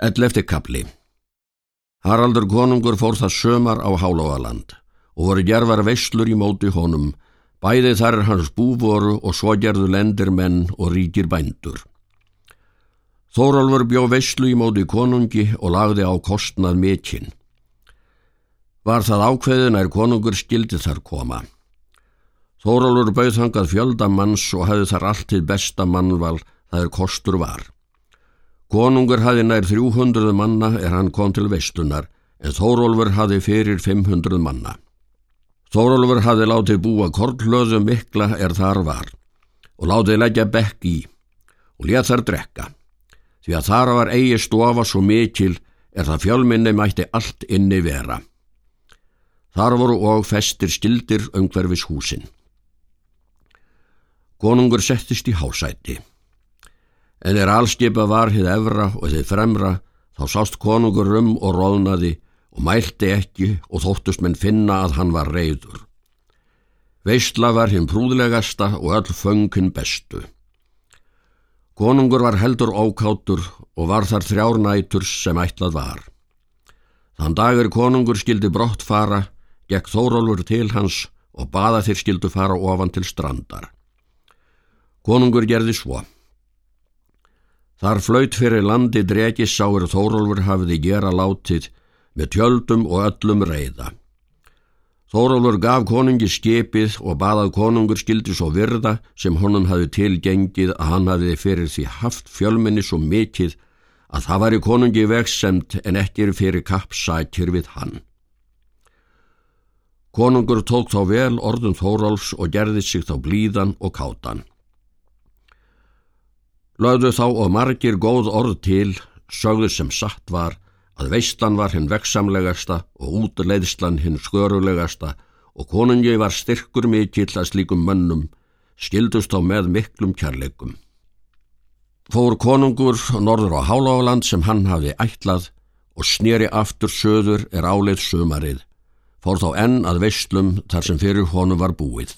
Ellefti kapli Haraldur konungur fór það sömar á Hálóaland og voru gervar veislur í móti honum, bæði þar hans búvoru og svo gerðu lendir menn og ríkir bændur. Þórólfur bjó veislu í móti konungi og lagði á kostnað mikinn. Var það ákveðin er konungur skildi þar koma. Þórólfur bauð þangað fjöldamanns og hefði þar allt til besta mannval það er kostur var. Konungur hafi nær 300 manna er hann kom til veistunar en Þórólfur hafi fyrir 500 manna. Þórólfur hafi látið búa kortlöðu mikla er þar var og látið leggja bekk í og létt þar drekka. Því að þar var eigi stofa svo mikil er það fjölminni mætti allt inni vera. Þar voru og festir stildir umhverfis húsin. Konungur settist í hásæti en er allskipa var hið evra og þið fremra, þá sást konungur rum og róðnaði og mælti ekki og þóttust menn finna að hann var reyður. Veistla var hinn prúðlegasta og öll föngin bestu. Konungur var heldur ókátur og var þar þrjár nætur sem ætlað var. Þann dagur konungur skildi brott fara, gekk Þórólfur til hans og baða þeir skildu fara ofan til strandar. Konungur gerði svo. Þar flaut fyrir landi dregi sáir Þórólfur hafiði gera látið með tjöldum og öllum reyða. Þórólfur gaf konungi skipið og baðað konungur skildi svo virða sem honum hafi tilgengið að hann hafiði fyrir því haft fjölminni svo mikið að það var í konungi vegsemt en ekkir fyrir kappsækir við hann. Konungur tók þá vel orðum Þórólfs og gerði sig þá blíðan og kátan. Lögðu þá og margir góð orð til, sögðu sem satt var, að veistan var hinn veksamlegasta og útleiðslan hinn skörulegasta og konungi var styrkur mikill að slíkum mönnum, skildust þá með miklum kærleikum. Fór konungur norður á Háláland sem hann hafi ætlað og snýri aftur söður er áleið sömarið, fór þá enn að veistlum þar sem fyrir honum var búið.